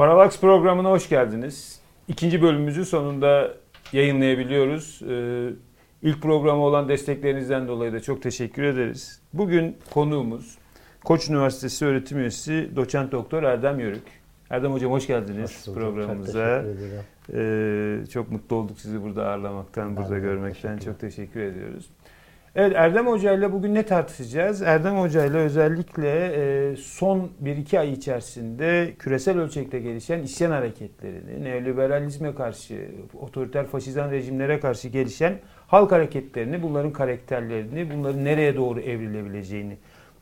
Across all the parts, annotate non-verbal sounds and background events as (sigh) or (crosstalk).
Paralax programına hoş geldiniz. İkinci bölümümüzü sonunda yayınlayabiliyoruz. Ee, ilk programı olan desteklerinizden dolayı da çok teşekkür ederiz. Bugün konuğumuz Koç Üniversitesi öğretim üyesi doçent doktor Erdem Yörük. Erdem Hocam hoş geldiniz hoş programımıza. Çok, ee, çok mutlu olduk sizi burada ağırlamaktan, burada ben görmekten. Teşekkür çok teşekkür ediyoruz. Evet Erdem Hoca ile bugün ne tartışacağız? Erdem Hoca ile özellikle e, son 1-2 ay içerisinde küresel ölçekte gelişen isyan hareketlerini, neoliberalizme karşı, otoriter faşizan rejimlere karşı gelişen halk hareketlerini, bunların karakterlerini, bunların nereye doğru evrilebileceğini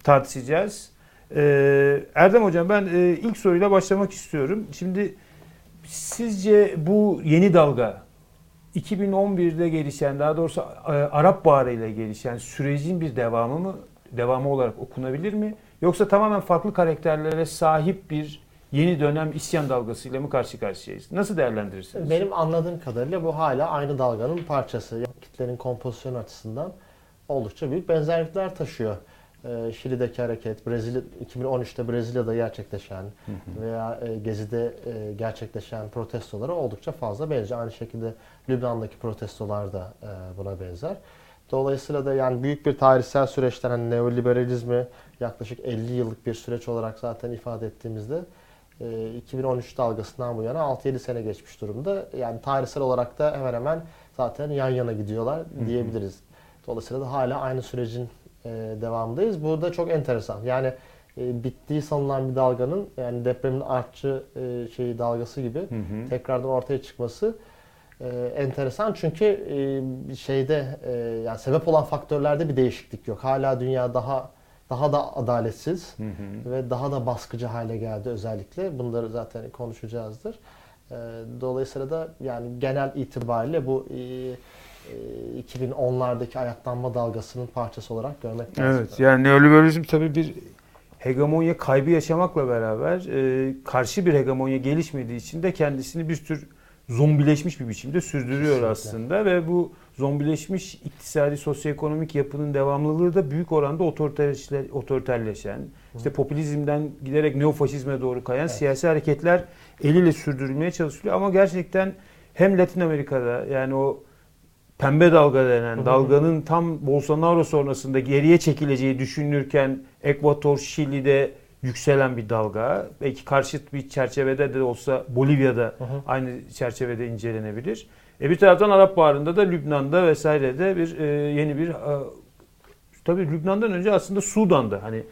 tartışacağız. E, Erdem Hocam ben e, ilk soruyla başlamak istiyorum. Şimdi sizce bu yeni dalga 2011'de gelişen daha doğrusu e, Arap Baharı ile gelişen sürecin bir devamı mı devamı olarak okunabilir mi? Yoksa tamamen farklı karakterlere sahip bir yeni dönem isyan dalgasıyla mı karşı karşıyayız? Nasıl değerlendirirsiniz? Benim anladığım kadarıyla bu hala aynı dalganın parçası. Kitlerin kompozisyonu açısından oldukça büyük benzerlikler taşıyor. Ee, Şili'deki hareket, Brezilya 2013'te Brezilya'da gerçekleşen hı hı. veya e, Gezi'de e, gerçekleşen protestolara oldukça fazla benziyor. Aynı şekilde Lübnan'daki protestolar da e, buna benzer. Dolayısıyla da yani büyük bir tarihsel süreçten hani neoliberalizmi yaklaşık 50 yıllık bir süreç olarak zaten ifade ettiğimizde 2013 dalgasından bu yana 6-7 sene geçmiş durumda. Yani tarihsel olarak da hemen hemen zaten yan yana gidiyorlar diyebiliriz. Dolayısıyla da hala aynı sürecin e, devamındayız. Bu da çok enteresan. Yani e, bittiği sanılan bir dalganın yani depremin artçı e, şeyi dalgası gibi hı hı. tekrardan ortaya çıkması e, enteresan çünkü e, şeyde e, yani sebep olan faktörlerde bir değişiklik yok. Hala dünya daha daha da adaletsiz hı hı. ve daha da baskıcı hale geldi özellikle. Bunları zaten konuşacağızdır. E, dolayısıyla da yani genel itibariyle bu e, 2010'lardaki ayaklanma dalgasının parçası olarak görmek lazım. Evet yani neoliberalizm tabii bir hegemonya kaybı yaşamakla beraber e, karşı bir hegemonya gelişmediği için de kendisini bir tür zombileşmiş bir biçimde sürdürüyor Kesinlikle. aslında ve bu zombileşmiş iktisadi sosyoekonomik yapının devamlılığı da büyük oranda otoriterleşen, işte popülizmden giderek neofaşizme doğru kayan evet. siyasi hareketler eliyle sürdürülmeye çalışılıyor ama gerçekten hem Latin Amerika'da yani o pembe dalga denen dalganın tam Bolsonaro sonrasında geriye çekileceği düşünülürken Ekvator, Şili'de yükselen bir dalga. Belki karşıt bir çerçevede de olsa Bolivya'da hı hı. aynı çerçevede incelenebilir. E bir taraftan Arap Baharı'nda da Lübnan'da vesairede bir e, yeni bir e, tabii Lübnan'dan önce aslında Sudan'da hani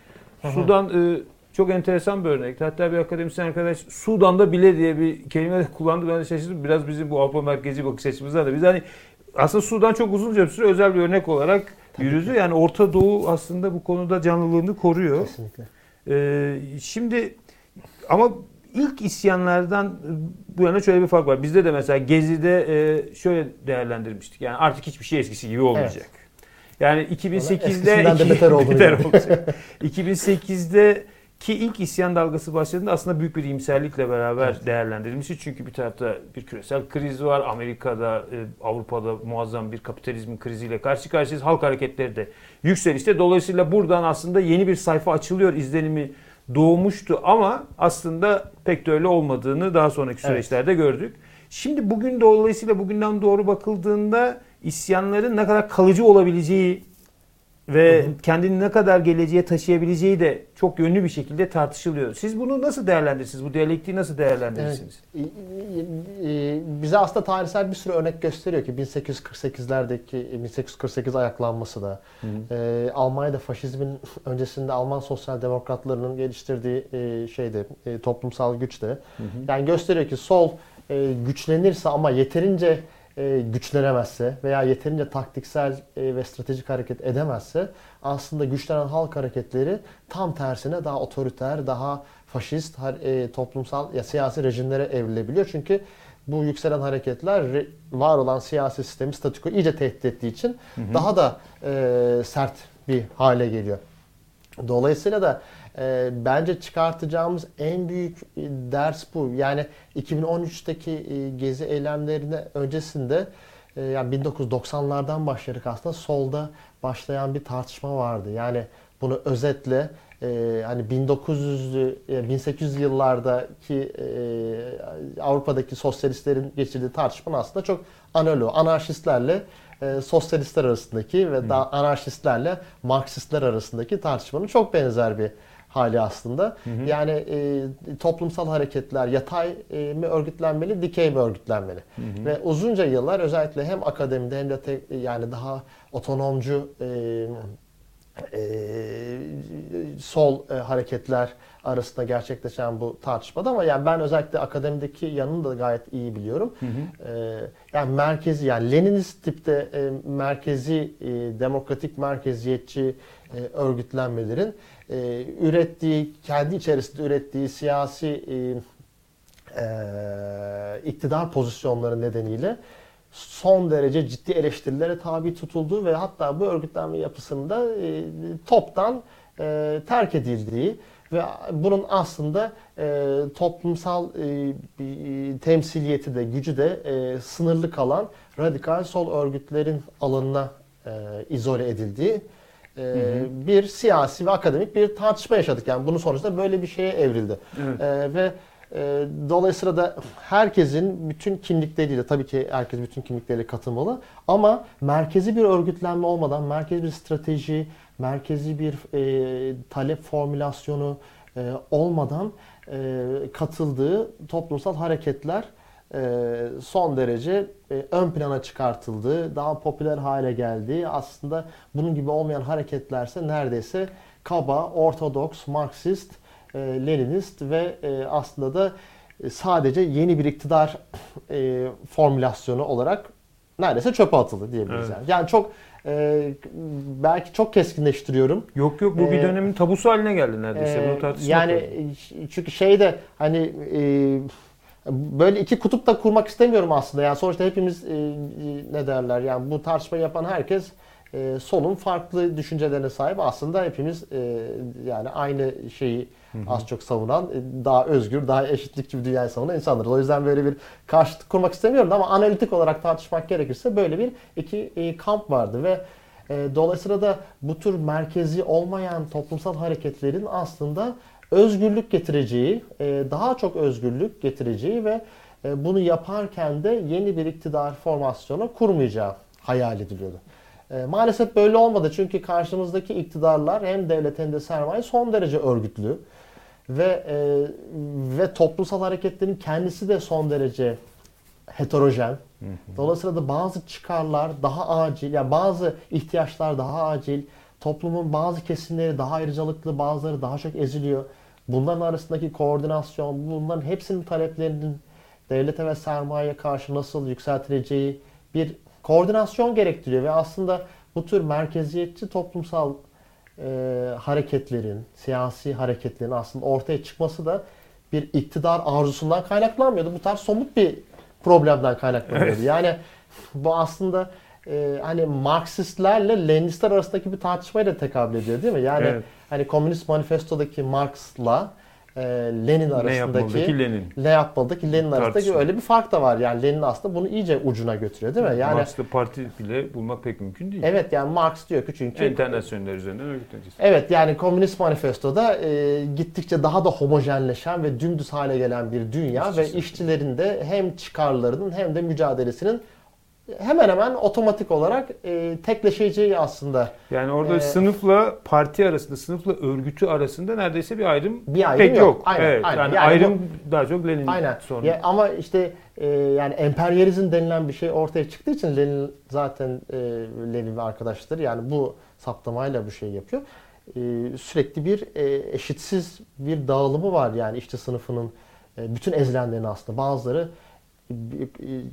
hı hı. Sudan e, çok enteresan bir örnek. Hatta bir akademisyen arkadaş Sudan'da bile diye bir kelime (laughs) kullandı. Ben de şaşırdım. Biraz bizim bu Avrupa merkezi bakış açımızda da. Biz hani aslında Sudan çok uzunca bir süre özel bir örnek olarak Tabii yürüdü. Ki. Yani Orta Doğu aslında bu konuda canlılığını koruyor. Kesinlikle. Ee, şimdi ama ilk isyanlardan bu yana şöyle bir fark var. Bizde de mesela Gezi'de e, şöyle değerlendirmiştik. Yani artık hiçbir şey eskisi gibi olmayacak. Evet. Yani 2008'de de beter, (laughs) beter olacak. 2008'de ki ilk isyan dalgası başladığında aslında büyük bir iyimserlikle beraber evet. değerlendirilmişti. Çünkü bir tarafta bir küresel kriz var. Amerika'da, e, Avrupa'da muazzam bir kapitalizmin kriziyle karşı karşıyayız. Halk hareketleri de yükselişte. Dolayısıyla buradan aslında yeni bir sayfa açılıyor izlenimi doğmuştu ama aslında pek de öyle olmadığını daha sonraki süreçlerde evet. gördük. Şimdi bugün dolayısıyla bugünden doğru bakıldığında isyanların ne kadar kalıcı olabileceği ve hı hı. kendini ne kadar geleceğe taşıyabileceği de çok yönlü bir şekilde tartışılıyor. Siz bunu nasıl değerlendirirsiniz? Bu diyalektiği nasıl değerlendirirsiniz? Evet. Bize aslında tarihsel bir sürü örnek gösteriyor ki 1848'lerdeki 1848 ayaklanması da hı hı. E, Almanya'da faşizmin öncesinde Alman sosyal demokratlarının geliştirdiği e, şeyde e, toplumsal güç de hı hı. yani gösteriyor ki sol e, güçlenirse ama yeterince e, güçlenemezse veya yeterince taktiksel e, ve stratejik hareket edemezse aslında güçlenen halk hareketleri tam tersine daha otoriter, daha faşist e, toplumsal ya siyasi rejimlere evrilebiliyor. Çünkü bu yükselen hareketler var olan siyasi sistemi statiko iyice tehdit ettiği için hı hı. daha da e, sert bir hale geliyor. Dolayısıyla da e, bence çıkartacağımız en büyük ders bu. Yani 2013'teki e, gezi eylemlerine öncesinde e, yani 1990'lardan başlayarak aslında solda başlayan bir tartışma vardı. Yani bunu özetle e, hani 1900'lü 1800 yıllardaki e, Avrupa'daki sosyalistlerin geçirdiği tartışma aslında çok analoğu. Anarşistlerle e, sosyalistler arasındaki ve daha anarşistlerle Marksistler arasındaki tartışmanın çok benzer bir hali aslında. Hı hı. Yani e, toplumsal hareketler yatay e, mi örgütlenmeli, dikey mi örgütlenmeli? Hı hı. Ve uzunca yıllar özellikle hem akademide hem de te, yani daha otonomcu e, e, sol e, hareketler arasında gerçekleşen bu tartışmada ama yani ben özellikle akademideki yanını da gayet iyi biliyorum. Hı hı. E, yani merkezi yani Leninist tipte e, merkezi e, demokratik merkeziyetçi e, örgütlenmelerin e, ürettiği kendi içerisinde ürettiği siyasi e, e, iktidar pozisyonları nedeniyle son derece ciddi eleştirilere tabi tutulduğu ve hatta bu örgütlenme yapısında e, toptan e, terk edildiği ve bunun aslında e, toplumsal e, e, temsiliyeti de gücü de e, sınırlı kalan radikal sol örgütlerin alanına e, izole edildiği e, hı hı. bir siyasi ve akademik bir tartışma yaşadık. Yani bunun sonucunda böyle bir şeye evrildi. Evet. E, ve e, dolayısıyla da herkesin bütün kimlikleriyle tabii ki herkes bütün kimlikleriyle katılmalı ama merkezi bir örgütlenme olmadan merkezi bir strateji, merkezi bir e, talep formülasyonu e, olmadan e, katıldığı toplumsal hareketler e, son derece e, ön plana çıkartıldı, daha popüler hale geldi. Aslında bunun gibi olmayan hareketlerse neredeyse kaba, ortodoks, marksist, e, Leninist ve e, aslında da e, sadece yeni bir iktidar e, formülasyonu olarak neredeyse çöpe atıldı diyebiliriz. Evet. Yani. yani çok e, belki çok keskinleştiriyorum. Yok yok bu bir dönemin tabusu haline geldi neredeyse. E, Bunu yani tabii. çünkü şeyde hani e, böyle iki kutup da kurmak istemiyorum aslında. Yani sonuçta hepimiz e, ne derler yani bu tartışmayı yapan herkes e, solun farklı düşüncelerine sahip. Aslında hepimiz e, yani aynı şeyi hı hı. az çok savunan, e, daha özgür, daha eşitlikçi bir dünyayı savunan insanlarız. O yüzden böyle bir karşıtlık kurmak istemiyorum ama analitik olarak tartışmak gerekirse böyle bir iki e, kamp vardı ve e, dolayısıyla da bu tür merkezi olmayan toplumsal hareketlerin aslında özgürlük getireceği, e, daha çok özgürlük getireceği ve e, bunu yaparken de yeni bir iktidar formasyonu kurmayacağı hayal ediliyordu. E, maalesef böyle olmadı çünkü karşımızdaki iktidarlar hem devlet hem de sermaye son derece örgütlü ve e, ve toplumsal hareketlerin kendisi de son derece heterojen. Dolayısıyla da bazı çıkarlar daha acil, yani bazı ihtiyaçlar daha acil, toplumun bazı kesimleri daha ayrıcalıklı, bazıları daha çok eziliyor. Bunların arasındaki koordinasyon, bunların hepsinin taleplerinin devlete ve sermayeye karşı nasıl yükseltileceği bir koordinasyon gerektiriyor ve aslında bu tür merkeziyetçi toplumsal e, hareketlerin, siyasi hareketlerin aslında ortaya çıkması da bir iktidar arzusundan kaynaklanmıyordu. Bu tarz somut bir problemden kaynaklanıyordu. Evet. Yani bu aslında e, hani Marksistlerle Leninistler arasındaki bir tartışmaya da tekabül ediyor değil mi? Yani evet. hani Komünist Manifesto'daki Marx'la e, Lenin arasındaki Lenin. Ne yapmalıdaki Lenin arasındaki öyle bir fark da var. Yani Lenin aslında bunu iyice ucuna götürüyor değil mi? Yani Marx'la parti bile bulmak pek mümkün değil. Evet yani Marx diyor ki çünkü internasyoneller üzerinden örgütleneceğiz. Evet yani Komünist Manifesto'da e, gittikçe daha da homojenleşen ve dümdüz hale gelen bir dünya İşçisi. ve işçilerin de hem çıkarlarının hem de mücadelesinin hemen hemen otomatik olarak e, tekleşeceği aslında. Yani orada ee, sınıfla parti arasında, sınıfla örgütü arasında neredeyse bir ayrım, bir ayrım pek yok. yok. Aynen, evet, aynen. Yani, yani ayrım bu, daha çok Lenin aynen. sonra. Ya, ama işte e, yani emperyalizm denilen bir şey ortaya çıktığı için Lenin zaten e, Lenin ve arkadaşları yani bu saptamayla bu şey yapıyor. E, sürekli bir e, eşitsiz bir dağılımı var yani işte sınıfının e, bütün ezilenlerin aslında bazıları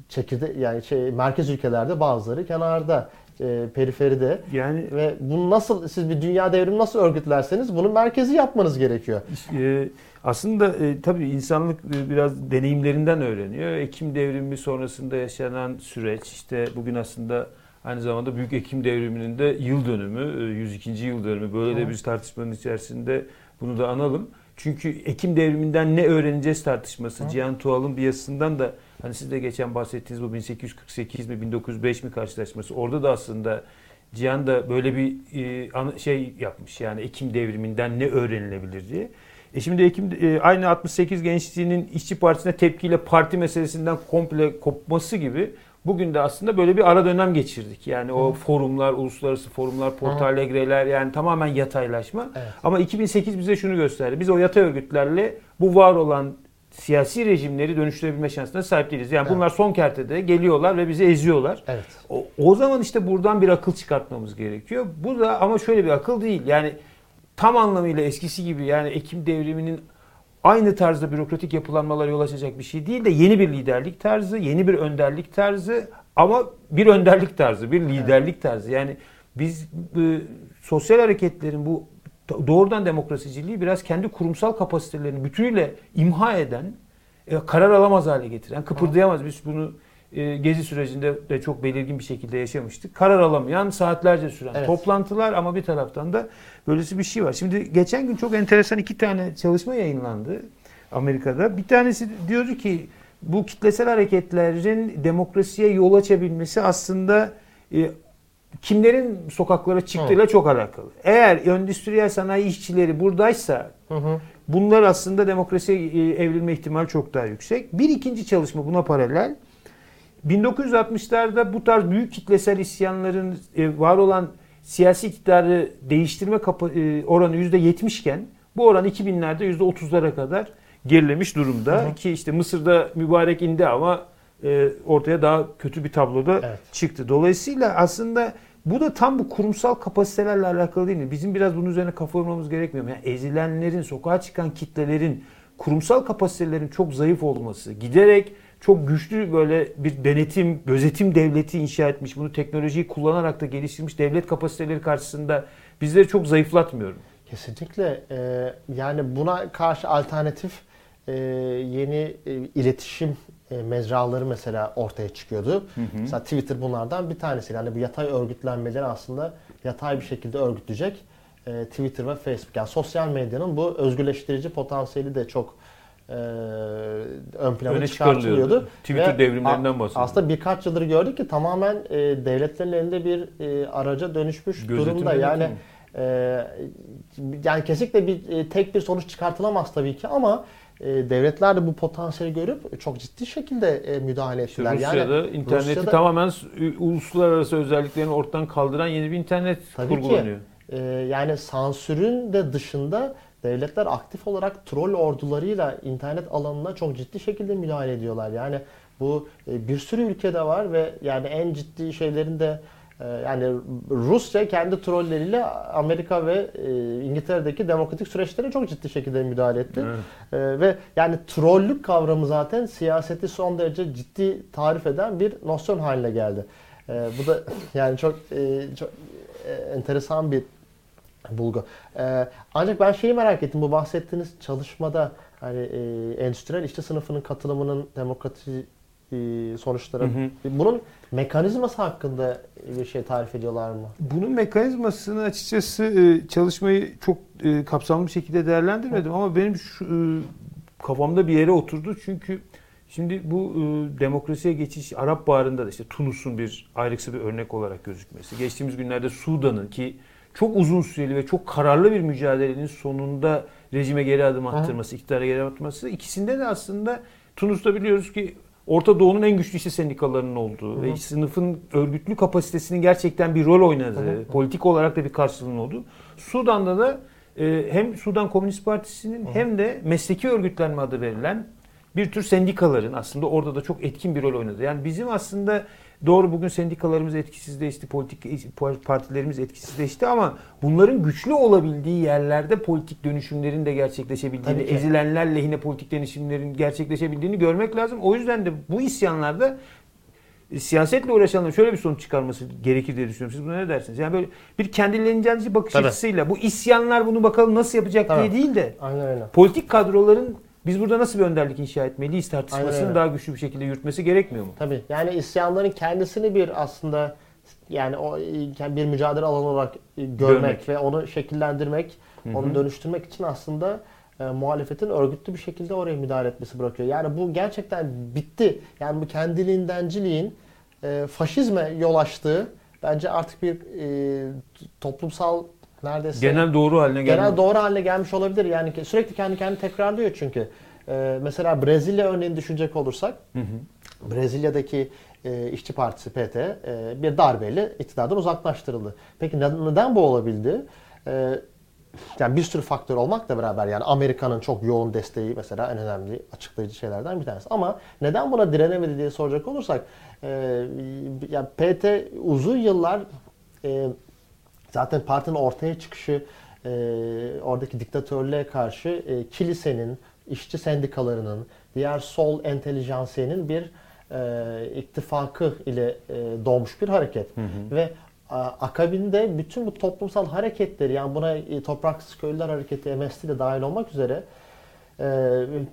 çekirde yani şey merkez ülkelerde bazıları kenarda e, periferide yani ve bunu nasıl siz bir dünya devrimi nasıl örgütlerseniz bunu merkezi yapmanız gerekiyor. E, aslında e, tabii insanlık biraz deneyimlerinden öğreniyor. Ekim devrimi sonrasında yaşanan süreç işte bugün aslında aynı zamanda Büyük Ekim devriminin de yıl dönümü, 102. E, yıl dönümü. Böyle de bir tartışmanın içerisinde bunu da analım. Çünkü Ekim devriminden ne öğreneceğiz tartışması. Hı. Cihan Tuğal'ın bir yazısından da Hani siz de geçen bahsettiğiniz bu 1848 mi 1905 mi karşılaşması orada da aslında Cihan da böyle bir e, şey yapmış yani Ekim devriminden ne öğrenilebilir diye. E şimdi Ekim e, aynı 68 gençliğinin işçi partisine tepkiyle parti meselesinden komple kopması gibi bugün de aslında böyle bir ara dönem geçirdik. Yani o Hı. forumlar, uluslararası forumlar, Porto Alegre'ler yani tamamen yataylaşma. Evet. Ama 2008 bize şunu gösterdi. Biz o yatay örgütlerle bu var olan siyasi rejimleri dönüştürebilme şansına sahip değiliz. Yani evet. bunlar son kertede geliyorlar ve bizi eziyorlar. Evet. O, o zaman işte buradan bir akıl çıkartmamız gerekiyor. Bu da ama şöyle bir akıl değil. Yani tam anlamıyla eskisi gibi yani Ekim devriminin aynı tarzda bürokratik yapılanmalara yol açacak bir şey değil de yeni bir liderlik tarzı, yeni bir önderlik tarzı ama bir önderlik tarzı, bir liderlik tarzı. Yani biz e, sosyal hareketlerin bu doğrudan demokrasiciliği biraz kendi kurumsal kapasitelerini bütünüyle imha eden, e, karar alamaz hale getiren, kıpırdayamaz. Biz bunu e, gezi sürecinde de çok belirgin bir şekilde yaşamıştık. Karar alamayan, saatlerce süren evet. toplantılar ama bir taraftan da böylesi bir şey var. Şimdi geçen gün çok enteresan iki tane çalışma yayınlandı Amerika'da. Bir tanesi diyordu ki bu kitlesel hareketlerin demokrasiye yol açabilmesi aslında e, kimlerin sokaklara çıktığıyla hı. çok alakalı. Eğer endüstriyel sanayi işçileri buradaysa hı hı. bunlar aslında demokrasiye e, evrilme ihtimali çok daha yüksek. Bir ikinci çalışma buna paralel 1960'larda bu tarz büyük kitlesel isyanların e, var olan siyasi iktidarı değiştirme e, oranı %70 iken bu oran 2000'lerde %30'lara kadar gerilemiş durumda. Hı hı. Ki işte Mısır'da mübarek indi ama e, ortaya daha kötü bir tabloda evet. çıktı. Dolayısıyla aslında bu da tam bu kurumsal kapasitelerle alakalı değil mi? Bizim biraz bunun üzerine kafa yormamız gerekmiyor mu? Yani ezilenlerin, sokağa çıkan kitlelerin kurumsal kapasitelerin çok zayıf olması, giderek çok güçlü böyle bir denetim, gözetim devleti inşa etmiş, bunu teknolojiyi kullanarak da geliştirmiş devlet kapasiteleri karşısında bizleri çok zayıflatmıyor. Kesinlikle. Ee, yani buna karşı alternatif e, yeni e, iletişim mecraları mesela ortaya çıkıyordu. Hı hı. Mesela Twitter bunlardan bir tanesi. Yani bu yatay örgütlenmeleri aslında yatay bir şekilde örgütleyecek e, Twitter ve Facebook. Yani sosyal medyanın bu özgürleştirici potansiyeli de çok e, ön plana Öne çıkartılıyordu. Twitter Ve devrimlerinden bahsediyor. Aslında birkaç yıldır gördük ki tamamen e, devletlerin elinde bir e, araca dönüşmüş Gözetim durumda. Yani e, yani kesinlikle bir e, tek bir sonuç çıkartılamaz tabii ki ama e, devletler de bu potansiyeli görüp çok ciddi şekilde e, müdahale ettiler. Rusya'da yani interneti Rusya'da, tamamen uluslararası özelliklerini ortadan kaldıran yeni bir internet tabii kurgulanıyor. Ki, e, yani sansürün de dışında devletler aktif olarak troll ordularıyla internet alanına çok ciddi şekilde müdahale ediyorlar. Yani bu bir sürü ülkede var ve yani en ciddi şeylerin de yani Rusya kendi trolleriyle Amerika ve e, İngiltere'deki demokratik süreçlere çok ciddi şekilde müdahale etti. Evet. Ve yani trollük kavramı zaten siyaseti son derece ciddi tarif eden bir nosyon haline geldi. Bu da (laughs) yani çok çok enteresan bir bulgu. Ee, ancak ben şeyi merak ettim. Bu bahsettiğiniz çalışmada hani e, endüstriyel işçi sınıfının katılımının demokratik e, sonuçları. Hı hı. Bunun mekanizması hakkında bir şey tarif ediyorlar mı? Bunun mekanizmasını açıkçası e, çalışmayı çok e, kapsamlı bir şekilde değerlendirmedim hı. ama benim şu, kafamda bir yere oturdu çünkü Şimdi bu demokrasiye geçiş Arap Baharı'nda da işte Tunus'un bir ayrıksı bir örnek olarak gözükmesi. Geçtiğimiz günlerde Sudan'ın ki çok uzun süreli ve çok kararlı bir mücadelenin sonunda rejime geri adım attırması, iktidara geri adım attırması. İkisinde de aslında Tunus'ta biliyoruz ki Orta Doğu'nun en güçlü işçi sendikalarının olduğu ve sınıfın örgütlü kapasitesinin gerçekten bir rol oynadığı, Hı. politik olarak da bir karşılığının olduğu. Sudan'da da e, hem Sudan Komünist Partisi'nin Hı. hem de mesleki örgütlenme adı verilen bir tür sendikaların aslında orada da çok etkin bir rol oynadı. Yani bizim aslında Doğru bugün sendikalarımız etkisizleşti, politik partilerimiz etkisizleşti ama bunların güçlü olabildiği yerlerde politik dönüşümlerin de gerçekleşebildiğini, ezilenler lehine politik dönüşümlerin gerçekleşebildiğini görmek lazım. O yüzden de bu isyanlarda e, siyasetle uğraşanların şöyle bir sonuç çıkarması gerekir diye düşünüyorum. Siz buna ne dersiniz? Yani böyle bir kendilerince bakış Tabii. açısıyla bu isyanlar bunu bakalım nasıl yapacak Tabii. diye değil de Aynen öyle. politik kadroların biz burada nasıl bir önderlik inşa etmeliyiz tartışmasını daha güçlü bir şekilde yürütmesi gerekmiyor mu? Tabii. Yani isyanların kendisini bir aslında yani o bir mücadele alanı olarak görmek, görmek. ve onu şekillendirmek, Hı-hı. onu dönüştürmek için aslında e, muhalefetin örgütlü bir şekilde oraya müdahale etmesi bırakıyor. Yani bu gerçekten bitti. Yani bu kendiliğindenciliğin e, faşizme yol açtığı bence artık bir e, toplumsal neredeyse Genel doğru haline geldi. genel doğru haline gelmiş olabilir. Yani sürekli kendi kendini tekrarlıyor çünkü. E, mesela Brezilya örneğini düşünecek olursak Hı hı. Brezilya'daki e, İşçi Partisi PT e, bir darbeyle iktidardan uzaklaştırıldı. Peki ne- neden bu olabildi? E, yani bir sürü faktör olmakla beraber yani Amerika'nın çok yoğun desteği mesela en önemli açıklayıcı şeylerden bir tanesi. Ama neden buna direnemedi diye soracak olursak e, yani PT uzun yıllar e, zaten partinin ortaya çıkışı e, oradaki diktatörlüğe karşı e, kilisenin, işçi sendikalarının, diğer sol entelijansiyenin bir e, ittifakı ile e, doğmuş bir hareket. Ve a, akabinde bütün bu toplumsal hareketleri yani buna e, Topraksız Köylüler Hareketi, MST de dahil olmak üzere e,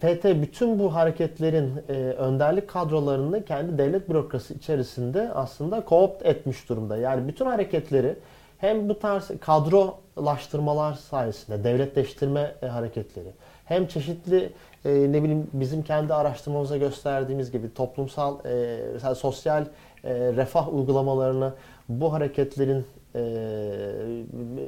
PT bütün bu hareketlerin e, önderlik kadrolarını kendi devlet bürokrasi içerisinde aslında koopt etmiş durumda. Yani bütün hareketleri hem bu tarz kadrolaştırmalar sayesinde devletleştirme e, hareketleri hem çeşitli e, ne bileyim bizim kendi araştırmamıza gösterdiğimiz gibi toplumsal e, mesela sosyal e, refah uygulamalarını bu hareketlerin e,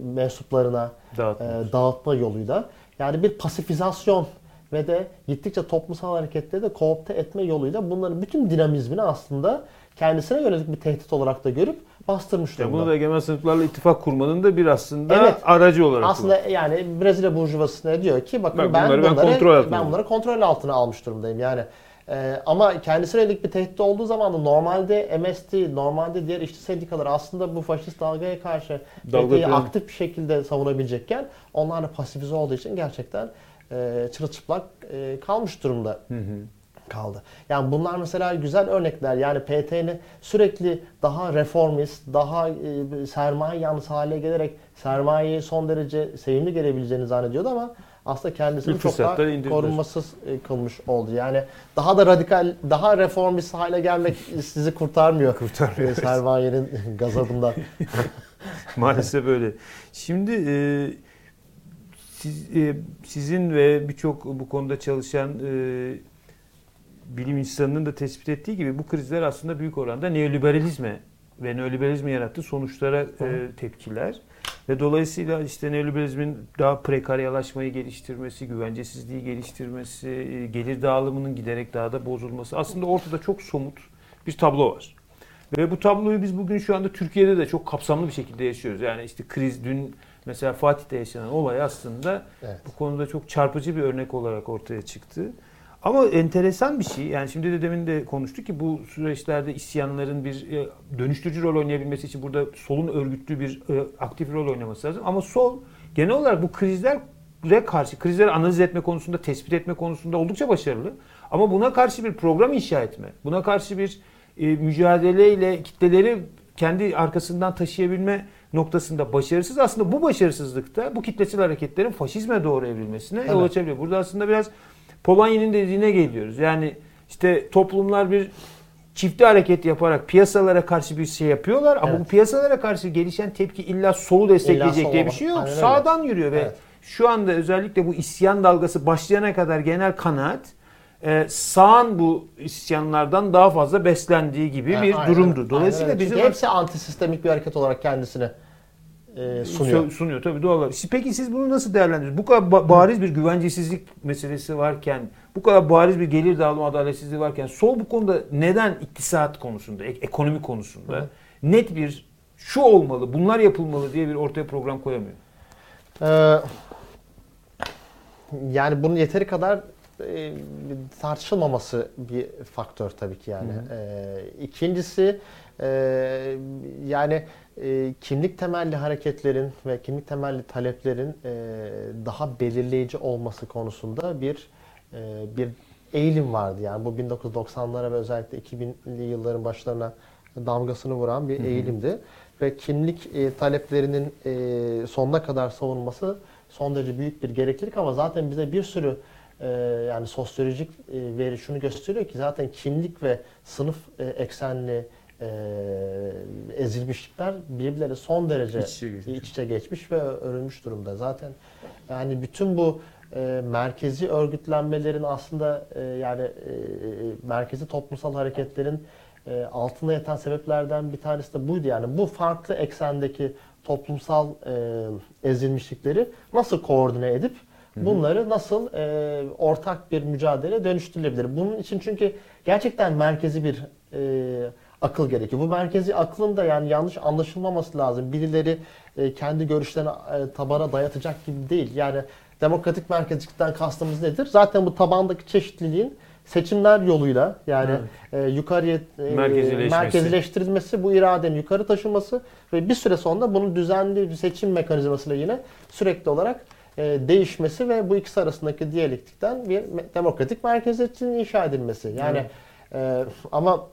mensuplarına Dağıtmak. e, dağıtma yoluyla yani bir pasifizasyon ve de gittikçe toplumsal hareketleri de koopte etme yoluyla bunların bütün dinamizmini aslında kendisine yönelik bir tehdit olarak da görüp bastırmış Yani durumda. bunu da egemen sınıflarla ittifak kurmanın da bir aslında Evet. aracı olarak Aslında yani Brezilya burjuvası ne diyor ki bakın Bak ben bunları ben kontrol altına ben bunları kontrol altına almış durumdayım. Yani e, ama kendisine yönelik bir tehdit olduğu zaman da normalde MST, normalde diğer işçi sendikaları aslında bu faşist dalgaya karşı Dalga aktif bir şekilde savunabilecekken onlar da pasifize olduğu için gerçekten e, çırılçıplak e, kalmış durumda Hı hı. Kaldı. Yani bunlar mesela güzel örnekler. Yani PT'nin sürekli daha reformist, daha e, sermaye yanlısı hale gelerek sermayeyi son derece sevimli gelebileceğini zannediyordu ama aslında kendisini çok daha korunmasız e, kılmış oldu. Yani daha da radikal, daha reformist hale gelmek (laughs) sizi kurtarmıyor. Kurtarmıyor, E. Sermayenin (laughs) gazabından. (laughs) Maalesef öyle. Şimdi e, siz, e, sizin ve birçok bu konuda çalışan e, bilim insanının da tespit ettiği gibi bu krizler aslında büyük oranda neoliberalizme ve neoliberalizmin yarattığı sonuçlara e, tepkiler. Ve dolayısıyla işte neoliberalizmin daha prekaryalaşmayı geliştirmesi, güvencesizliği geliştirmesi, e, gelir dağılımının giderek daha da bozulması. Aslında ortada çok somut bir tablo var. Ve bu tabloyu biz bugün şu anda Türkiye'de de çok kapsamlı bir şekilde yaşıyoruz. Yani işte kriz dün mesela Fatih'te yaşanan olay aslında Evet. bu konuda çok çarpıcı bir örnek olarak ortaya çıktı. Ama enteresan bir şey. Yani şimdi de demin de konuştuk ki bu süreçlerde isyanların bir e, dönüştürücü rol oynayabilmesi için burada solun örgütlü bir e, aktif rol oynaması lazım. Ama sol genel olarak bu krizlere karşı, krizleri analiz etme konusunda, tespit etme konusunda oldukça başarılı. Ama buna karşı bir program inşa etme, buna karşı bir e, mücadeleyle kitleleri kendi arkasından taşıyabilme noktasında başarısız. Aslında bu başarısızlıkta bu kitlesel hareketlerin faşizme doğru evrilmesine yol Evet. açabiliyor. Burada aslında biraz Polanyi'nin dediğine geliyoruz. Yani işte toplumlar bir çifte hareket yaparak piyasalara karşı bir şey yapıyorlar ama Evet. bu piyasalara karşı gelişen tepki illa solu destekleyecek sol diye bir şey yok. Aynen öyle. Sağdan yürüyor ve Evet. şu anda özellikle bu isyan dalgası başlayana kadar genel kanaat e, sağın bu isyanlardan daha fazla beslendiği gibi Yani bir aynen- durumdur. aynen Dolayısıyla öyle. bizim Çünkü hepsi antisistemik bir hareket olarak kendisine e, sunuyor. Sunuyor. sunuyor tabii doğal olarak. Peki siz bunu nasıl değerlendiriyorsunuz? Bu kadar ba- bariz bir güvencesizlik meselesi varken, bu kadar bariz bir gelir dağılımı adaletsizliği varken sol bu konuda neden iktisat konusunda, ek- ekonomi konusunda Hı. net bir şu olmalı, bunlar yapılmalı diye bir ortaya program koyamıyor? Ee, yani bunun yeteri kadar e, tartışılmaması bir faktör tabii ki yani. Ee, ikincisi e, yani e, kimlik temelli hareketlerin ve kimlik temelli taleplerin e, daha belirleyici olması konusunda bir e, bir eğilim vardı. Yani bu 1990'lara ve özellikle 2000'li yılların başlarına damgasını vuran bir eğilimdi. Ve kimlik e, taleplerinin e, sonuna kadar savunması son derece büyük bir gereklilik ama zaten bize bir sürü e, yani sosyolojik e, veri şunu gösteriyor ki zaten kimlik ve sınıf e, eksenli e, ezilmişlikler birbirleri son derece İç içe geçmiş. iç içe geçmiş ve örülmüş durumda. Zaten yani bütün bu e, merkezi örgütlenmelerin aslında e, yani e, merkezi toplumsal hareketlerin e, altında yatan sebeplerden bir tanesi de buydu. Yani bu farklı eksendeki toplumsal e, ezilmişlikleri nasıl koordine edip bunları nasıl e, ortak bir mücadele dönüştürülebilir? Bunun için çünkü gerçekten merkezi bir e, akıl gerekiyor. Bu merkezi aklın da yani yanlış anlaşılmaması lazım. Birileri e, kendi görüşlerini e, tabana dayatacak gibi değil. Yani demokratik merkezcilikten kastımız nedir? Zaten bu tabandaki çeşitliliğin seçimler yoluyla yani e, yukarıya e, Merkezileşmesi. merkezileştirilmesi, bu iradenin yukarı taşınması ve bir süre sonra bunun düzenli bir seçim mekanizmasıyla yine sürekli olarak e, değişmesi ve bu ikisi arasındaki diyalektikten bir demokratik merkeziyetçiliğin inşa edilmesi. Yani e, ama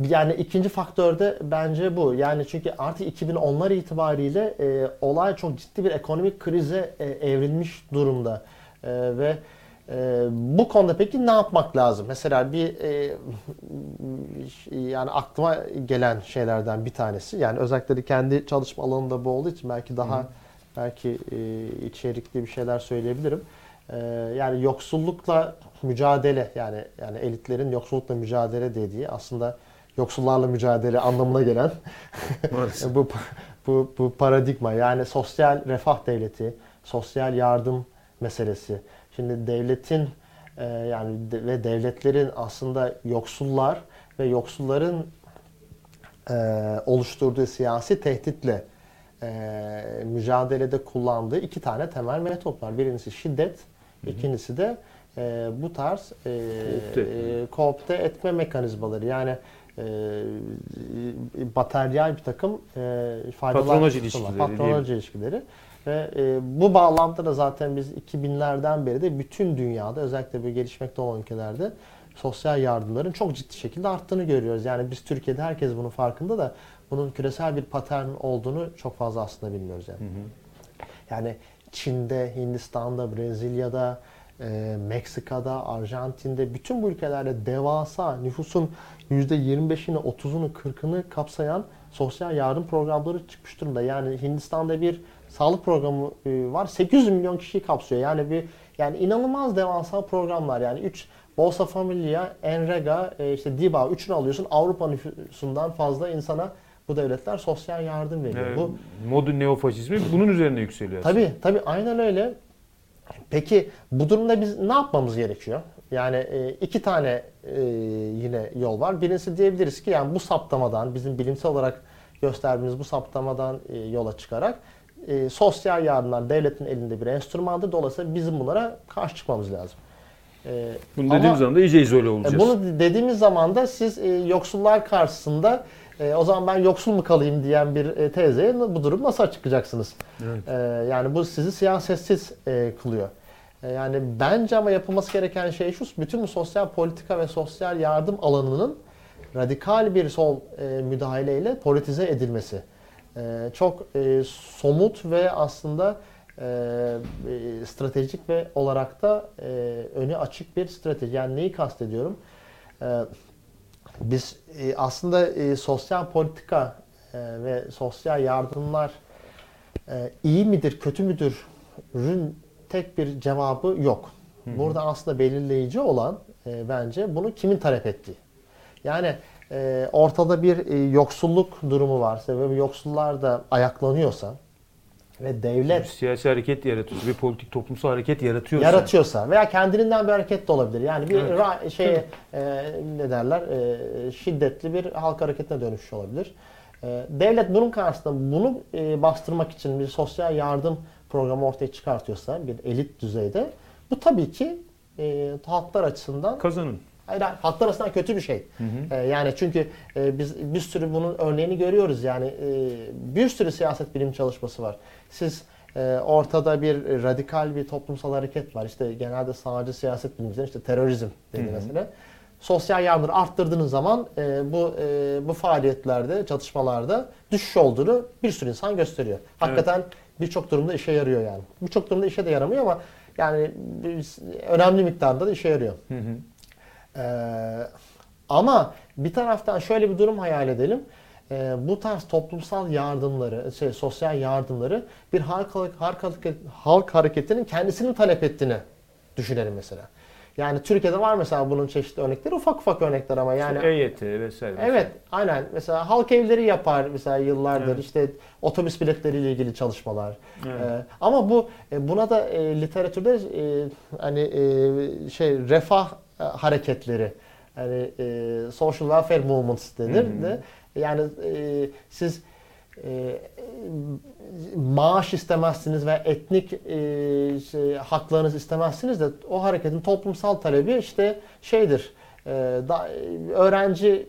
yani ikinci faktör de bence bu. Yani çünkü artık 2010'lar itibariyle e, olay çok ciddi bir ekonomik krize e, evrilmiş durumda. E, ve e, bu konuda peki ne yapmak lazım? Mesela bir e, yani aklıma gelen şeylerden bir tanesi. Yani özellikle kendi çalışma alanında bu olduğu için belki daha belki e, içerikli bir şeyler söyleyebilirim. E, yani yoksullukla mücadele yani yani elitlerin yoksullukla mücadele dediği aslında yoksullarla mücadele anlamına gelen (laughs) bu bu bu paradigma yani sosyal refah devleti, sosyal yardım meselesi. Şimdi devletin e, yani de- ve devletlerin aslında yoksullar ve yoksulların e, oluşturduğu siyasi tehditle e, mücadelede kullandığı iki tane temel metot var. Birincisi şiddet, ikincisi de e, bu tarz e, Koopte etme. e, koopte etme mekanizmaları. Yani e, materyal bir takım e, faydalar Patronaj ilişkileri Patronaj ilişkileri. Ve e, bu bağlamda da zaten biz 2000'lerden beri de bütün dünyada özellikle bu gelişmekte olan ülkelerde sosyal yardımların çok ciddi şekilde arttığını görüyoruz. Yani biz Türkiye'de herkes bunun farkında da bunun küresel bir patern olduğunu çok fazla aslında bilmiyoruz yani. Yani Çin'de, Hindistan'da, Brezilya'da, e, Meksika'da, Arjantin'de bütün bu ülkelerde devasa nüfusun %25'ini, 30'unu, 40'ını kapsayan sosyal yardım programları çıkmış durumda. Yani Hindistan'da bir sağlık programı e, var. 800 milyon kişiyi kapsıyor. Yani bir yani inanılmaz devasa programlar. Yani 3 Bolsa Familia, Enrega, e, işte DİBA üçünü alıyorsun. Avrupa nüfusundan fazla insana bu devletler sosyal yardım veriyor. Evet, Bu modern neofaşizmi bunun üzerine yükseliyor. Tabii tabii aynen öyle. Peki bu durumda biz ne yapmamız gerekiyor? Yani e, iki tane e, yine yol var. Birincisi diyebiliriz ki yani bu saptamadan bizim bilimsel olarak gösterdiğimiz bu saptamadan e, yola çıkarak e, sosyal yardımlar devletin elinde bir enstrümandır. Dolayısıyla bizim bunlara karşı çıkmamız lazım. E, Bunu ama- dediğimiz zaman da iyice izole e, olacağız. Bunu dediğimiz zaman da siz e, yoksullar karşısında e, o zaman ben yoksul mu kalayım diyen bir e, teyzeye bu durum nasıl açıklayacaksınız? Evet. E, yani bu sizi siyasetsiz e, kılıyor. E, yani bence ama yapılması gereken şey şu, bütün bu sosyal politika ve sosyal yardım alanının radikal bir sol e, müdahaleyle politize edilmesi. E, çok e, somut ve aslında e, e, stratejik ve olarak da e, önü açık bir strateji. Yani neyi kastediyorum? E, biz e, aslında e, sosyal politika e, ve sosyal yardımlar e, iyi midir, kötü müdürün tek bir cevabı yok. Burada aslında belirleyici olan e, bence bunu kimin talep ettiği. Yani e, ortada bir e, yoksulluk durumu varsa ve bu yoksullar da ayaklanıyorsa ve devlet Siyasi hareket yaratıyorsa, bir politik toplumsal hareket yaratıyorsa. yaratıyorsa veya kendiliğinden bir hareket de olabilir. Yani bir Evet. şey e, ne derler e, şiddetli bir halk hareketine dönüşmüş olabilir. E, devlet bunun karşısında bunu e, bastırmak için bir sosyal yardım programı ortaya çıkartıyorsa bir elit düzeyde bu tabii ki e, halklar açısından Kazanın. Hayır, hayır, halklar açısından kötü bir şey. Ee, yani çünkü e, biz bir sürü bunun örneğini görüyoruz. Yani e, bir sürü siyaset bilim çalışması var. Siz e, ortada bir radikal bir toplumsal hareket var. İşte genelde sağcı siyaset bilimciler işte terörizm dedi mesela. Sosyal yardımları arttırdığınız zaman e, bu e, bu faaliyetlerde, çatışmalarda düşüş olduğunu bir sürü insan gösteriyor. Hakikaten birçok durumda işe yarıyor yani. Birçok durumda işe de yaramıyor ama yani önemli miktarda da işe yarıyor. Hı hı. Ee, ama bir taraftan şöyle bir durum hayal edelim. e, bu tarz toplumsal yardımları, şey, sosyal yardımları bir halk, halk, halk hareketinin kendisinin talep ettiğini düşünelim mesela. Yani Türkiye'de var mesela bunun çeşitli örnekleri, ufak ufak örnekler ama yani EYT vesaire. Evet, aynen. Mesela halk evleri yapar mesela yıllardır. Evet. İşte otobüs biletleriyle ilgili çalışmalar. Evet. Ee, ama bu e, buna da e, literatürde e, hani e, şey refah e, hareketleri hani e, social welfare movements denir Hı hı. de yani e, siz e, maaş istemezsiniz ve etnik e, şey, haklarınız istemezsiniz de o hareketin toplumsal talebi işte şeydir e, da, öğrenci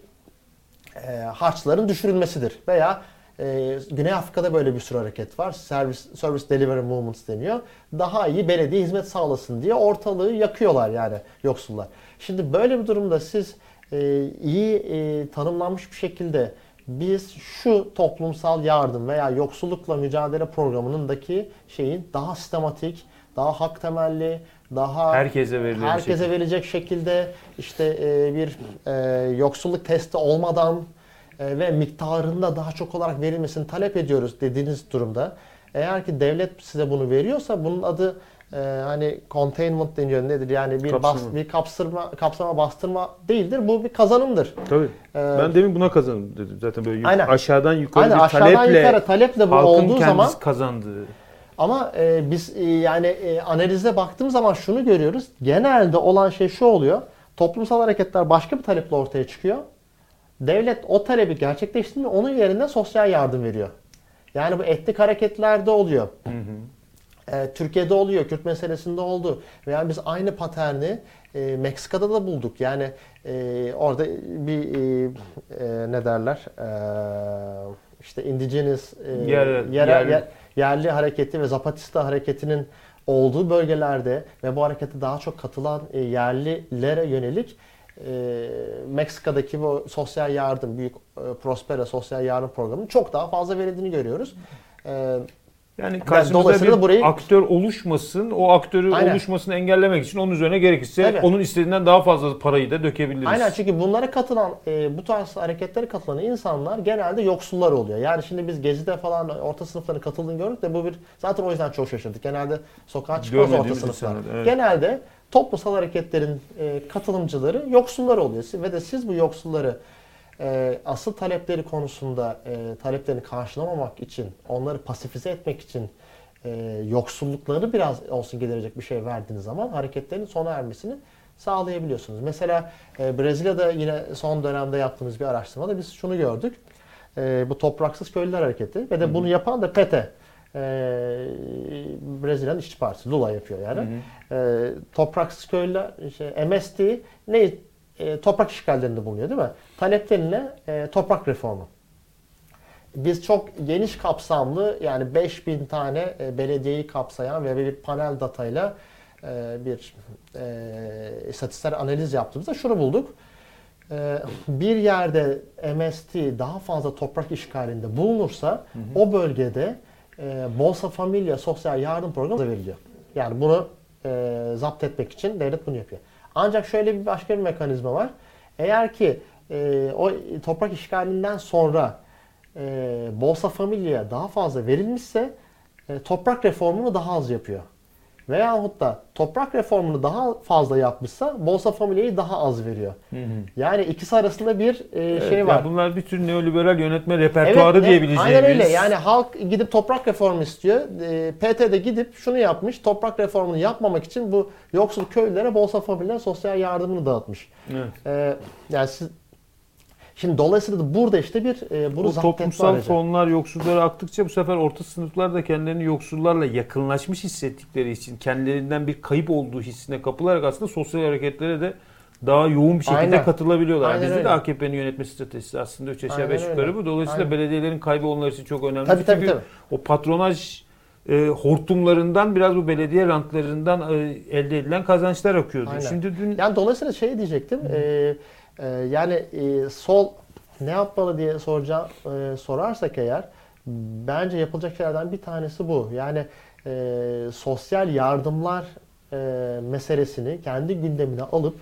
e, harçların düşürülmesidir veya e, Güney Afrika'da böyle bir sürü hareket var. Service, service Delivery Movements deniyor. Daha iyi belediye hizmet sağlasın diye ortalığı yakıyorlar yani yoksullar. Şimdi böyle bir durumda siz e, iyi e, tanımlanmış bir şekilde biz şu toplumsal yardım veya yoksullukla mücadele programınındaki şeyin daha sistematik, daha hak temelli, daha Herkese herkese şey. verecek şekilde işte e, bir e, yoksulluk testi olmadan ve miktarında daha çok olarak verilmesini talep ediyoruz dediğiniz durumda eğer ki devlet size bunu veriyorsa bunun adı e, hani containment deniyor nedir yani bir bas, Kapsama. bir kapsırma kapsama bastırma değildir bu bir kazanımdır. Tabii. Ee, ben demin buna kazandım dedim. Zaten böyle yuk- Aynen. aşağıdan yukarı Aynen bir aşağıdan taleple yukarı taleple bu halkın olduğu zaman kazandığı. Ama e, biz e, yani e, analize baktığımız zaman şunu görüyoruz. Genelde olan şey şu oluyor. Toplumsal hareketler başka bir taleple ortaya çıkıyor. Devlet o talebi gerçekleştirmiyor. Onun yerine sosyal yardım veriyor. Yani bu etnik hareketlerde oluyor. Hı hı. E, Türkiye'de oluyor, Kürt meselesinde oldu. Veya biz aynı paterni e, Meksika'da da bulduk. Yani e, orada bir e, e, ne derler? E, işte indigenous e, Yerel- yerel- yerli. yer- yerli hareketi ve Zapatista hareketinin olduğu bölgelerde ve bu harekete daha çok katılan e, yerlilere yönelik e, Meksika'daki bu sosyal yardım, büyük e, Prospera sosyal yardım programının çok daha fazla verildiğini görüyoruz. E, Yani karşımızda bir burayı- aktör oluşmasın, o aktörü Aynen. oluşmasını engellemek için onun üzerine gerekirse Evet. onun istediğinden daha fazla parayı da dökebiliriz. Aynen çünkü bunlara katılan, e, bu tarz hareketlere katılan insanlar genelde yoksullar oluyor. Yani şimdi biz Gezi'de falan orta sınıfların katıldığını gördük de bu bir zaten o yüzden çok şaşırdık. Genelde sokağa çıkmaz orta sınıflar. evet. Genelde toplumsal hareketlerin e, katılımcıları yoksullar oluyor. Ve de siz bu yoksulları e, asıl talepleri konusunda e, taleplerini karşılamamak için, onları pasifize etmek için e, yoksullukları biraz olsun giderecek bir şey verdiğiniz zaman hareketlerin sona ermesini sağlayabiliyorsunuz. Mesela e, Brezilya'da yine son dönemde yaptığımız bir araştırmada biz şunu gördük. E, bu topraksız köylüler hareketi ve de bunu yapan da PETE. E, Brezilya'nın İşçi Partisi, Lula yapıyor yani. E, topraksız köylüler, işte MST ne? E, toprak işgallerinde bulunuyor değil mi? Taleplerine e, toprak reformu. Biz çok geniş kapsamlı yani 5000 tane e, belediyeyi kapsayan ve bir panel datayla e, bir e, istatistiksel analiz yaptığımızda şunu bulduk. E, bir yerde MST daha fazla toprak işgalinde bulunursa o bölgede e, Bolsa Familia sosyal yardım programı veriliyor. Yani bunu e, zapt etmek için devlet bunu yapıyor. Ancak şöyle bir başka bir mekanizma var. Eğer ki e, o toprak işgalinden sonra e, Bolsa Familia'ya daha fazla verilmişse e, toprak reformunu daha az yapıyor. Veyahut da toprak reformunu daha fazla yapmışsa Bolsa Familia'yı daha az veriyor. Yani ikisi arasında bir e, Evet, şey yani var. bunlar bir tür neoliberal yönetme repertuarı ne- diyebileceğimiz. Aynen öyle. Yani halk gidip toprak reformu istiyor. E, PT de gidip şunu yapmış. Toprak reformunu yapmamak için bu yoksul köylülere Bolsa Familia sosyal yardımını dağıtmış. Evet. E, yani siz Şimdi dolayısıyla da burada işte bir e, bunu etme toplumsal aracı. fonlar yoksullara aktıkça bu sefer orta sınıflar da kendilerini yoksullarla yakınlaşmış hissettikleri için kendilerinden bir kayıp olduğu hissine kapılarak aslında sosyal hareketlere de daha yoğun bir şekilde Aynen. katılabiliyorlar. Aynen Bizde öyle. de AKP'nin yönetme stratejisi aslında 3 aşağı Aynen 5 yukarı bu. Dolayısıyla Aynen. belediyelerin kaybı onlar için çok önemli. Tabii, tabii, Çünkü tabii. o patronaj e, hortumlarından biraz bu belediye rantlarından e, elde edilen kazançlar akıyordu. Aynen. Şimdi dün Yani dolayısıyla şey diyecektim. e, e, yani e, sol ne yapmalı diye soracağım e, sorarsak eğer bence yapılacak şeylerden bir tanesi bu. Yani e, sosyal yardımlar e, meselesini kendi gündemine alıp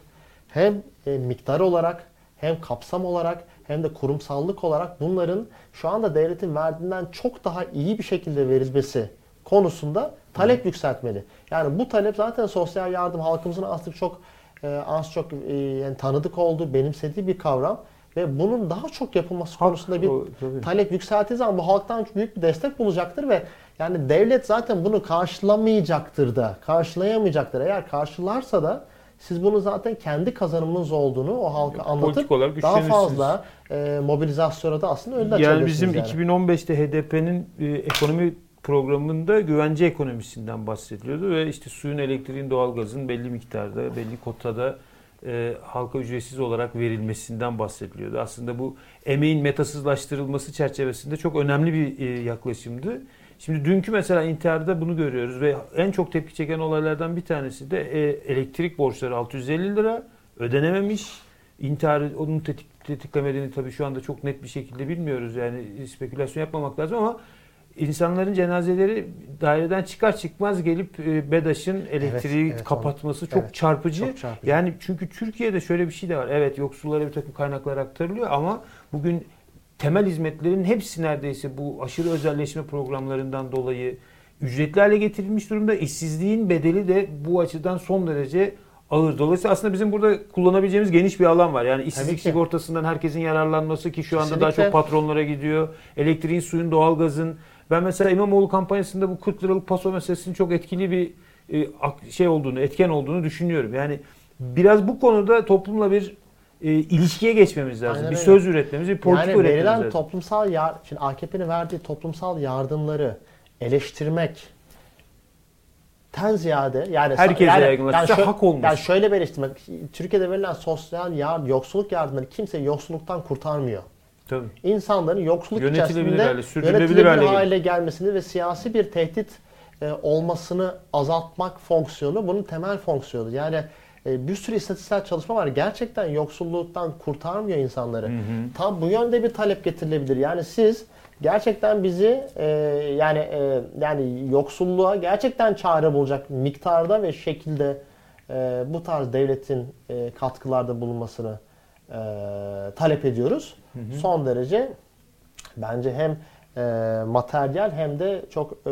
hem e, miktar olarak hem kapsam olarak hem de kurumsallık olarak bunların şu anda devletin verdiğinden çok daha iyi bir şekilde verilmesi konusunda talep yükseltmeli. Yani bu talep zaten sosyal yardım halkımızın artık çok e, az çok e, yani tanıdık olduğu, benimsediği bir kavram ve bunun daha çok yapılması konusunda bir O- tabii. talep yükselttiği zaman bu halktan büyük bir destek bulacaktır ve yani devlet zaten bunu karşılamayacaktır da, karşılayamayacaktır. Eğer karşılarsa da siz bunu zaten kendi kazanımınız olduğunu o halka Politik anlatıp daha fazla e, mobilizasyona da aslında önünü Yani bizim yani. 2015'te HDP'nin e, ekonomi programında güvence ekonomisinden bahsediliyordu ve işte suyun, elektriğin, doğalgazın belli miktarda, belli kotada e, halka ücretsiz olarak verilmesinden bahsediliyordu. Aslında bu emeğin metasızlaştırılması çerçevesinde çok önemli bir e, yaklaşımdı. Şimdi dünkü mesela intiharda bunu görüyoruz ve en çok tepki çeken olaylardan bir tanesi de e, elektrik borçları 650 lira ödenememiş. İntiharı onun tetik, tetiklemediğini tabii şu anda çok net bir şekilde bilmiyoruz. Yani spekülasyon yapmamak lazım ama insanların cenazeleri daireden çıkar çıkmaz gelip e, BEDAŞ'ın elektriği evet, kapatması çok Evet, çarpıcı. Çok çarpıcı. Yani çünkü Türkiye'de şöyle bir şey de var. Evet yoksullara bir takım kaynaklar aktarılıyor ama bugün temel hizmetlerin hepsi neredeyse bu aşırı özelleşme programlarından dolayı ücretli hale getirilmiş durumda. İşsizliğin bedeli de bu açıdan son derece ağır. Dolayısıyla aslında bizim burada kullanabileceğimiz geniş bir alan var. Yani işsizlik sigortasından herkesin yararlanması ki şu anda daha Kesinlikle. çok patronlara gidiyor. Elektriğin, suyun, doğalgazın. Ben mesela İmamoğlu kampanyasında bu 40 liralık paso meselesinin çok etkili bir e, şey olduğunu, etken olduğunu düşünüyorum. Yani biraz bu konuda toplumla bir e, ilişkiye geçmemiz lazım. Aynen bir öyle. söz üretmemiz, bir politika yani üretmemiz verilen lazım. toplumsal yar şimdi AKP'nin verdiği toplumsal yardımları eleştirmek ten ziyade yani Herkese yani, yaygınlaştırsa şö- hak olmuş. Yani şöyle bir eleştirmek. Türkiye'de verilen sosyal yardım, yoksulluk yardımları kimse yoksulluktan kurtarmıyor. Tabii. İnsanların yoksulluk içerisinde hale, yönetilebilir hale hale, gelmesini ve siyasi bir tehdit e, olmasını azaltmak fonksiyonu bunun temel fonksiyonu. Yani e, bir sürü istatistiksel çalışma var. Gerçekten yoksulluktan kurtarmıyor insanları. Tam bu yönde bir talep getirilebilir. Yani siz gerçekten bizi e, yani e, yani yoksulluğa gerçekten çare bulacak miktarda ve şekilde e, bu tarz devletin e, katkılarda bulunmasını e, talep ediyoruz. Son derece bence hem e, materyal hem de çok e,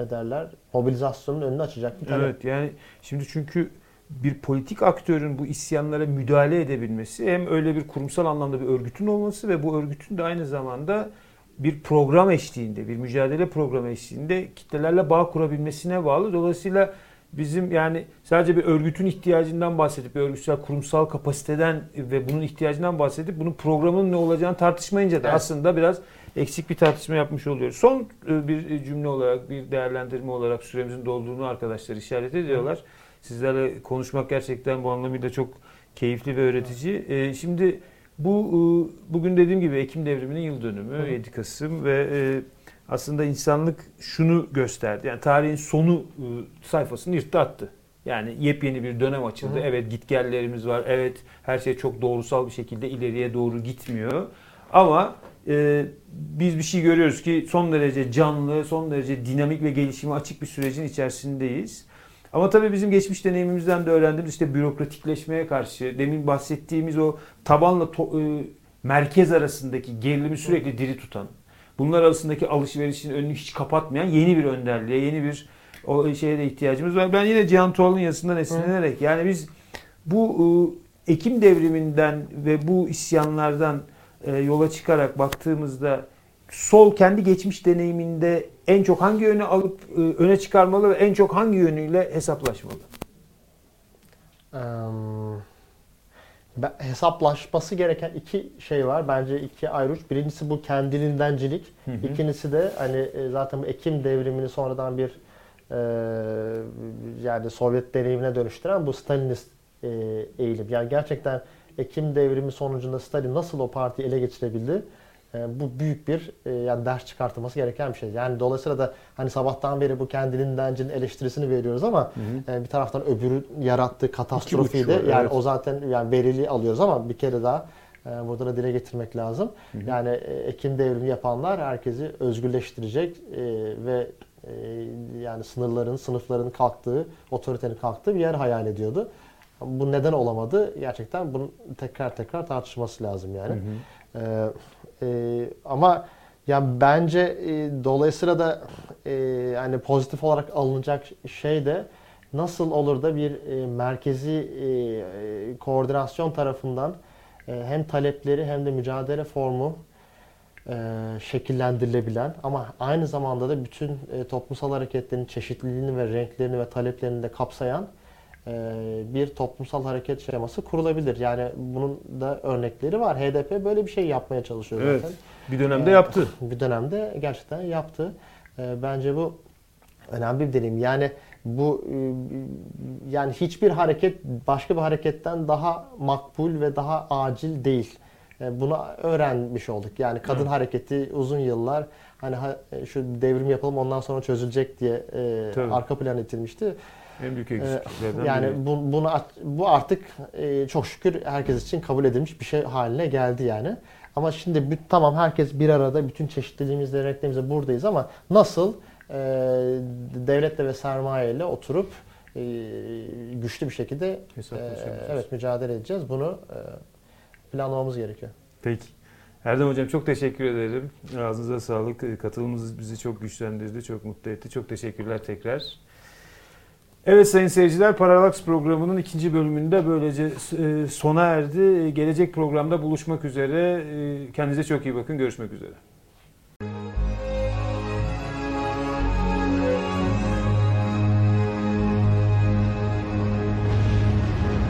ne derler mobilizasyonun önünü açacak bir talep. Evet yani şimdi çünkü bir politik aktörün bu isyanlara müdahale edebilmesi hem öyle bir kurumsal anlamda bir örgütün olması ve bu örgütün de aynı zamanda bir program eşliğinde, bir mücadele programı eşliğinde kitlelerle bağ kurabilmesine bağlı. Dolayısıyla bizim yani sadece bir örgütün ihtiyacından bahsedip bir örgütsel kurumsal kapasiteden ve bunun ihtiyacından bahsedip bunun programın ne olacağını tartışmayınca da Evet. aslında biraz eksik bir tartışma yapmış oluyoruz. Son e, bir cümle olarak, bir değerlendirme olarak süremizin dolduğunu arkadaşlar işaret ediyorlar. Sizlerle konuşmak gerçekten bu anlamıyla çok keyifli ve öğretici. E, Şimdi bu e, bugün dediğim gibi Ekim devriminin yıl dönümü Hı. 7 Kasım ve e, aslında insanlık şunu gösterdi. Yani tarihin sonu e, sayfasını yırttı. Yani yepyeni bir dönem açıldı. Hı. Evet gitgellerimiz var. Evet her şey çok doğrusal bir şekilde ileriye doğru gitmiyor. Ama e, biz bir şey görüyoruz ki son derece canlı, son derece dinamik ve gelişime açık bir sürecin içerisindeyiz. Ama tabii bizim geçmiş deneyimimizden de öğrendiğimiz işte bürokratikleşmeye karşı demin bahsettiğimiz o tabanla to- e, merkez arasındaki gerilimi sürekli diri tutan, bunlar arasındaki alışverişin önünü hiç kapatmayan yeni bir önderliğe, yeni bir o şeye de ihtiyacımız var. Ben yine Cihan Tuğal'ın yazısından esinlenerek yani biz bu e, Ekim devriminden ve bu isyanlardan e, yola çıkarak baktığımızda sol kendi geçmiş deneyiminde en çok hangi yönü alıp e, öne çıkarmalı ve en çok hangi yönüyle hesaplaşmalı? Eee, ben- hesaplaşması gereken iki şey var. Bence iki ayrı uç. Birincisi bu. Hı hı. İkincisi de hani e, zaten bu Ekim devrimini sonradan bir e, yani Sovyet deneyimine dönüştüren bu Stalinist e, eğilim. Yani gerçekten Ekim devrimi sonucunda Stalin nasıl o partiyi ele geçirebildi? E, bu büyük bir e, yani ders çıkartılması gereken bir şey. Yani dolayısıyla da hani sabahtan beri bu kendilindencinin eleştirisini veriyoruz ama e, bir taraftan öbürü yarattığı katastrofi de yani evet. o zaten yani verili alıyoruz ama bir kere daha e, burada da dile getirmek lazım. Yani e, Ekim devrimi yapanlar herkesi özgürleştirecek ve yani sınırların, sınıfların kalktığı, otoritenin kalktığı bir yer hayal ediyordu. Bu neden olamadı? Gerçekten bunun tekrar tekrar tartışması lazım yani. Hı hı. Ee, e, ama ya bence e, dolayısıyla da e, yani pozitif olarak alınacak şey de nasıl olur da bir e, merkezi e, e, koordinasyon tarafından e, hem talepleri hem de mücadele formu e, şekillendirilebilen ama aynı zamanda da bütün e, toplumsal hareketlerin çeşitliliğini ve renklerini ve taleplerini de kapsayan bir toplumsal hareket şeması kurulabilir. Yani bunun da örnekleri var. HDP böyle bir şey yapmaya çalışıyor Evet. zaten. Bir dönemde Ee, yaptı. Bir dönemde gerçekten yaptı. Ee, Bence bu önemli bir deneyim. Yani bu e, yani hiçbir hareket başka bir hareketten daha makbul ve daha acil değil. E, Bunu öğrenmiş olduk. Yani kadın Evet. hareketi uzun yıllar hani ha- şu devrim yapalım ondan sonra çözülecek diye e, Tabii. arka plan itilmişti. En büyük eksikliklerden Yani biri. bu, bunu bu artık e, çok şükür herkes için kabul edilmiş bir şey haline geldi yani. Ama şimdi bü- tamam herkes bir arada bütün çeşitliliğimizle renklerimizle buradayız ama nasıl e, devletle ve sermayeyle oturup e, güçlü bir şekilde e, evet mücadele edeceğiz. Bunu e, planlamamız gerekiyor. Peki. Erdem Hocam çok teşekkür ederim. Ağzınıza sağlık. Katılımınız bizi çok güçlendirdi, çok mutlu etti. Çok teşekkürler tekrar. Evet sayın seyirciler Paralaks programının ikinci bölümünde böylece e, sona erdi. E, gelecek programda buluşmak üzere. E, kendinize çok iyi bakın. Görüşmek üzere.